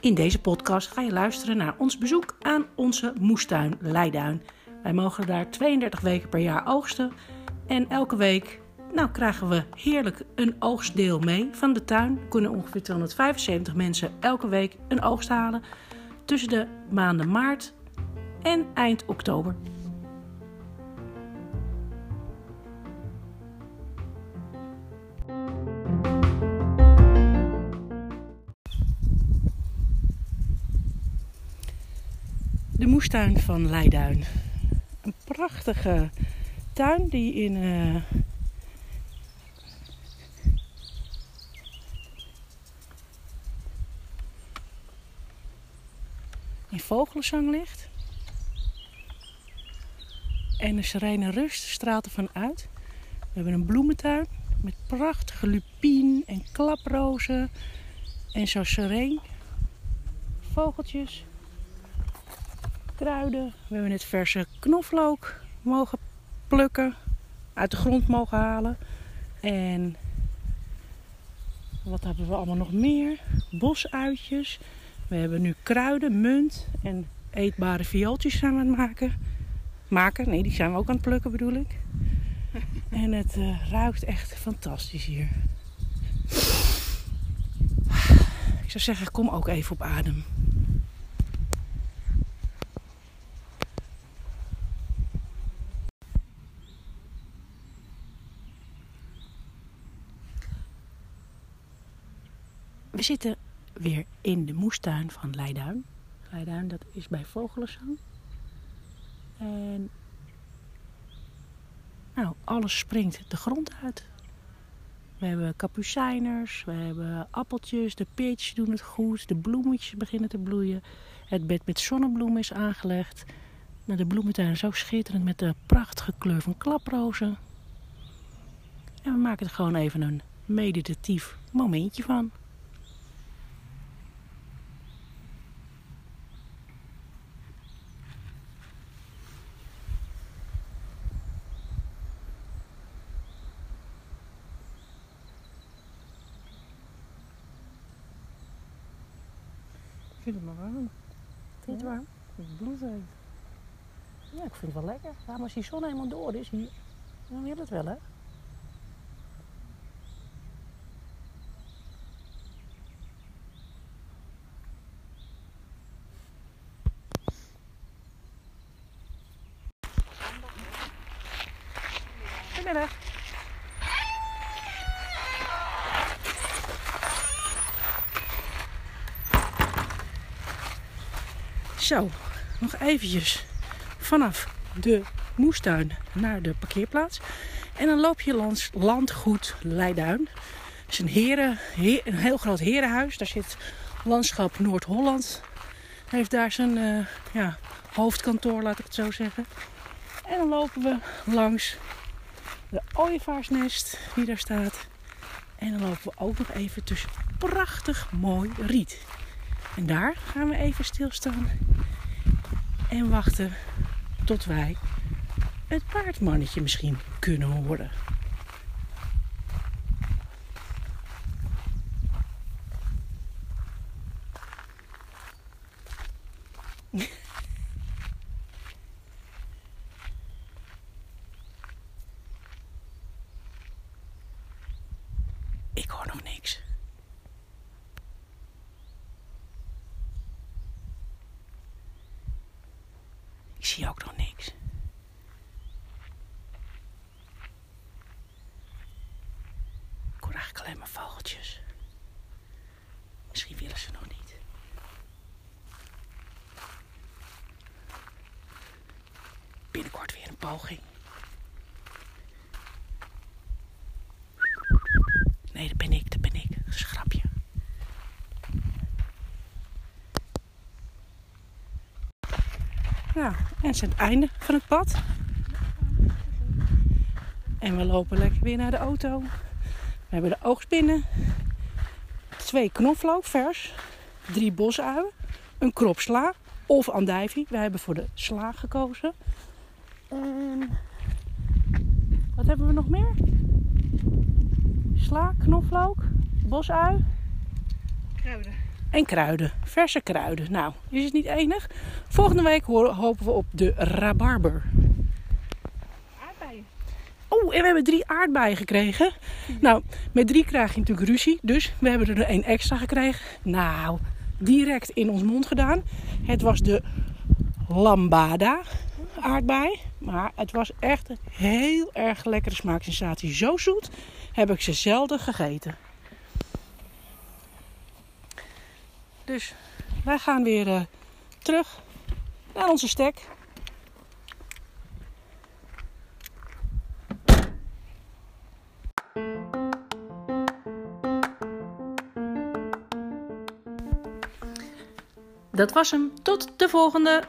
In deze podcast ga je luisteren naar ons bezoek aan onze moestuin Leiduin. Wij mogen daar 32 weken per jaar oogsten. En elke week nou, krijgen we heerlijk een oogstdeel mee van de tuin. Kunnen ongeveer 275 mensen elke week een oogst halen. Tussen de maanden maart en eind oktober. De moestuin van Leiduin. Een prachtige tuin die in uh, vogelenzang ligt. En de serene rust straalt ervan uit. We hebben een bloementuin met prachtige lupien en klaprozen. En zo sereen. Vogeltjes. Kruiden. We hebben net verse knoflook mogen plukken. Uit de grond mogen halen. En wat hebben we allemaal nog meer? Bosuitjes. We hebben nu kruiden, munt en eetbare viooltjes zijn we aan het maken. Maken? Nee, die zijn we ook aan het plukken bedoel ik. En het uh, ruikt echt fantastisch hier. Ik zou zeggen, kom ook even op adem. We zitten weer in de moestuin van Leiduin. Leiduin, dat is bij Vogelenzang. En nou, alles springt de grond uit. We hebben kapucijners, we hebben appeltjes, de peertjes doen het goed, de bloemetjes beginnen te bloeien. Het bed met zonnebloemen is aangelegd. Nou, de bloementuin is zo schitterend met de prachtige kleur van klaprozen. En we maken er gewoon even een meditatief momentje van. Vind het maar warm. Vind je het warm? Het bloedheet. Ja, ik vind het wel lekker. Ja, maar als die zon helemaal door is hier, dan wil het wel, hè? Goedemiddag. Zo, nog eventjes vanaf de moestuin naar de parkeerplaats. En dan loop je langs landgoed Leiduin. Het is een, heren, een heel groot herenhuis. Daar zit landschap Noord-Holland. Heeft daar zijn uh, ja, hoofdkantoor, laat ik het zo zeggen. En dan lopen we langs de ooievaarsnest die daar staat. En dan lopen we ook nog even tussen prachtig mooi riet. En daar gaan we even stilstaan en wachten tot wij het paardmannetje misschien kunnen horen. Ik hoor nog niks. Ik zie ook nog niks. Ik hoor eigenlijk alleen maar vogeltjes. Misschien willen ze nog niet. Binnenkort weer een poging. Nee, dat ben ik, dat ben ik. Dat is grapje. Ja, en het is het einde van het pad. En we lopen lekker weer naar de auto. We hebben de oogst binnen. Twee knoflook vers. Drie bosuien. Een krop sla. Of andijvie. We hebben voor de sla gekozen. En wat hebben we nog meer? sla, knoflook, bosui Kruiden. En kruiden. Verse kruiden. Nou, is het niet enig? Volgende week hopen we op de rabarber. Aardbeien. Oh, en we hebben drie aardbeien gekregen. Nou, met drie krijg je natuurlijk ruzie. Dus we hebben er één extra gekregen. Nou, direct in ons mond gedaan. Het was de lambada aardbei. Maar het was echt een heel erg lekkere smaaksensatie. Zo zoet heb ik ze zelden gegeten. Dus wij gaan weer eh, terug naar onze stek. Dat was hem. Tot de volgende.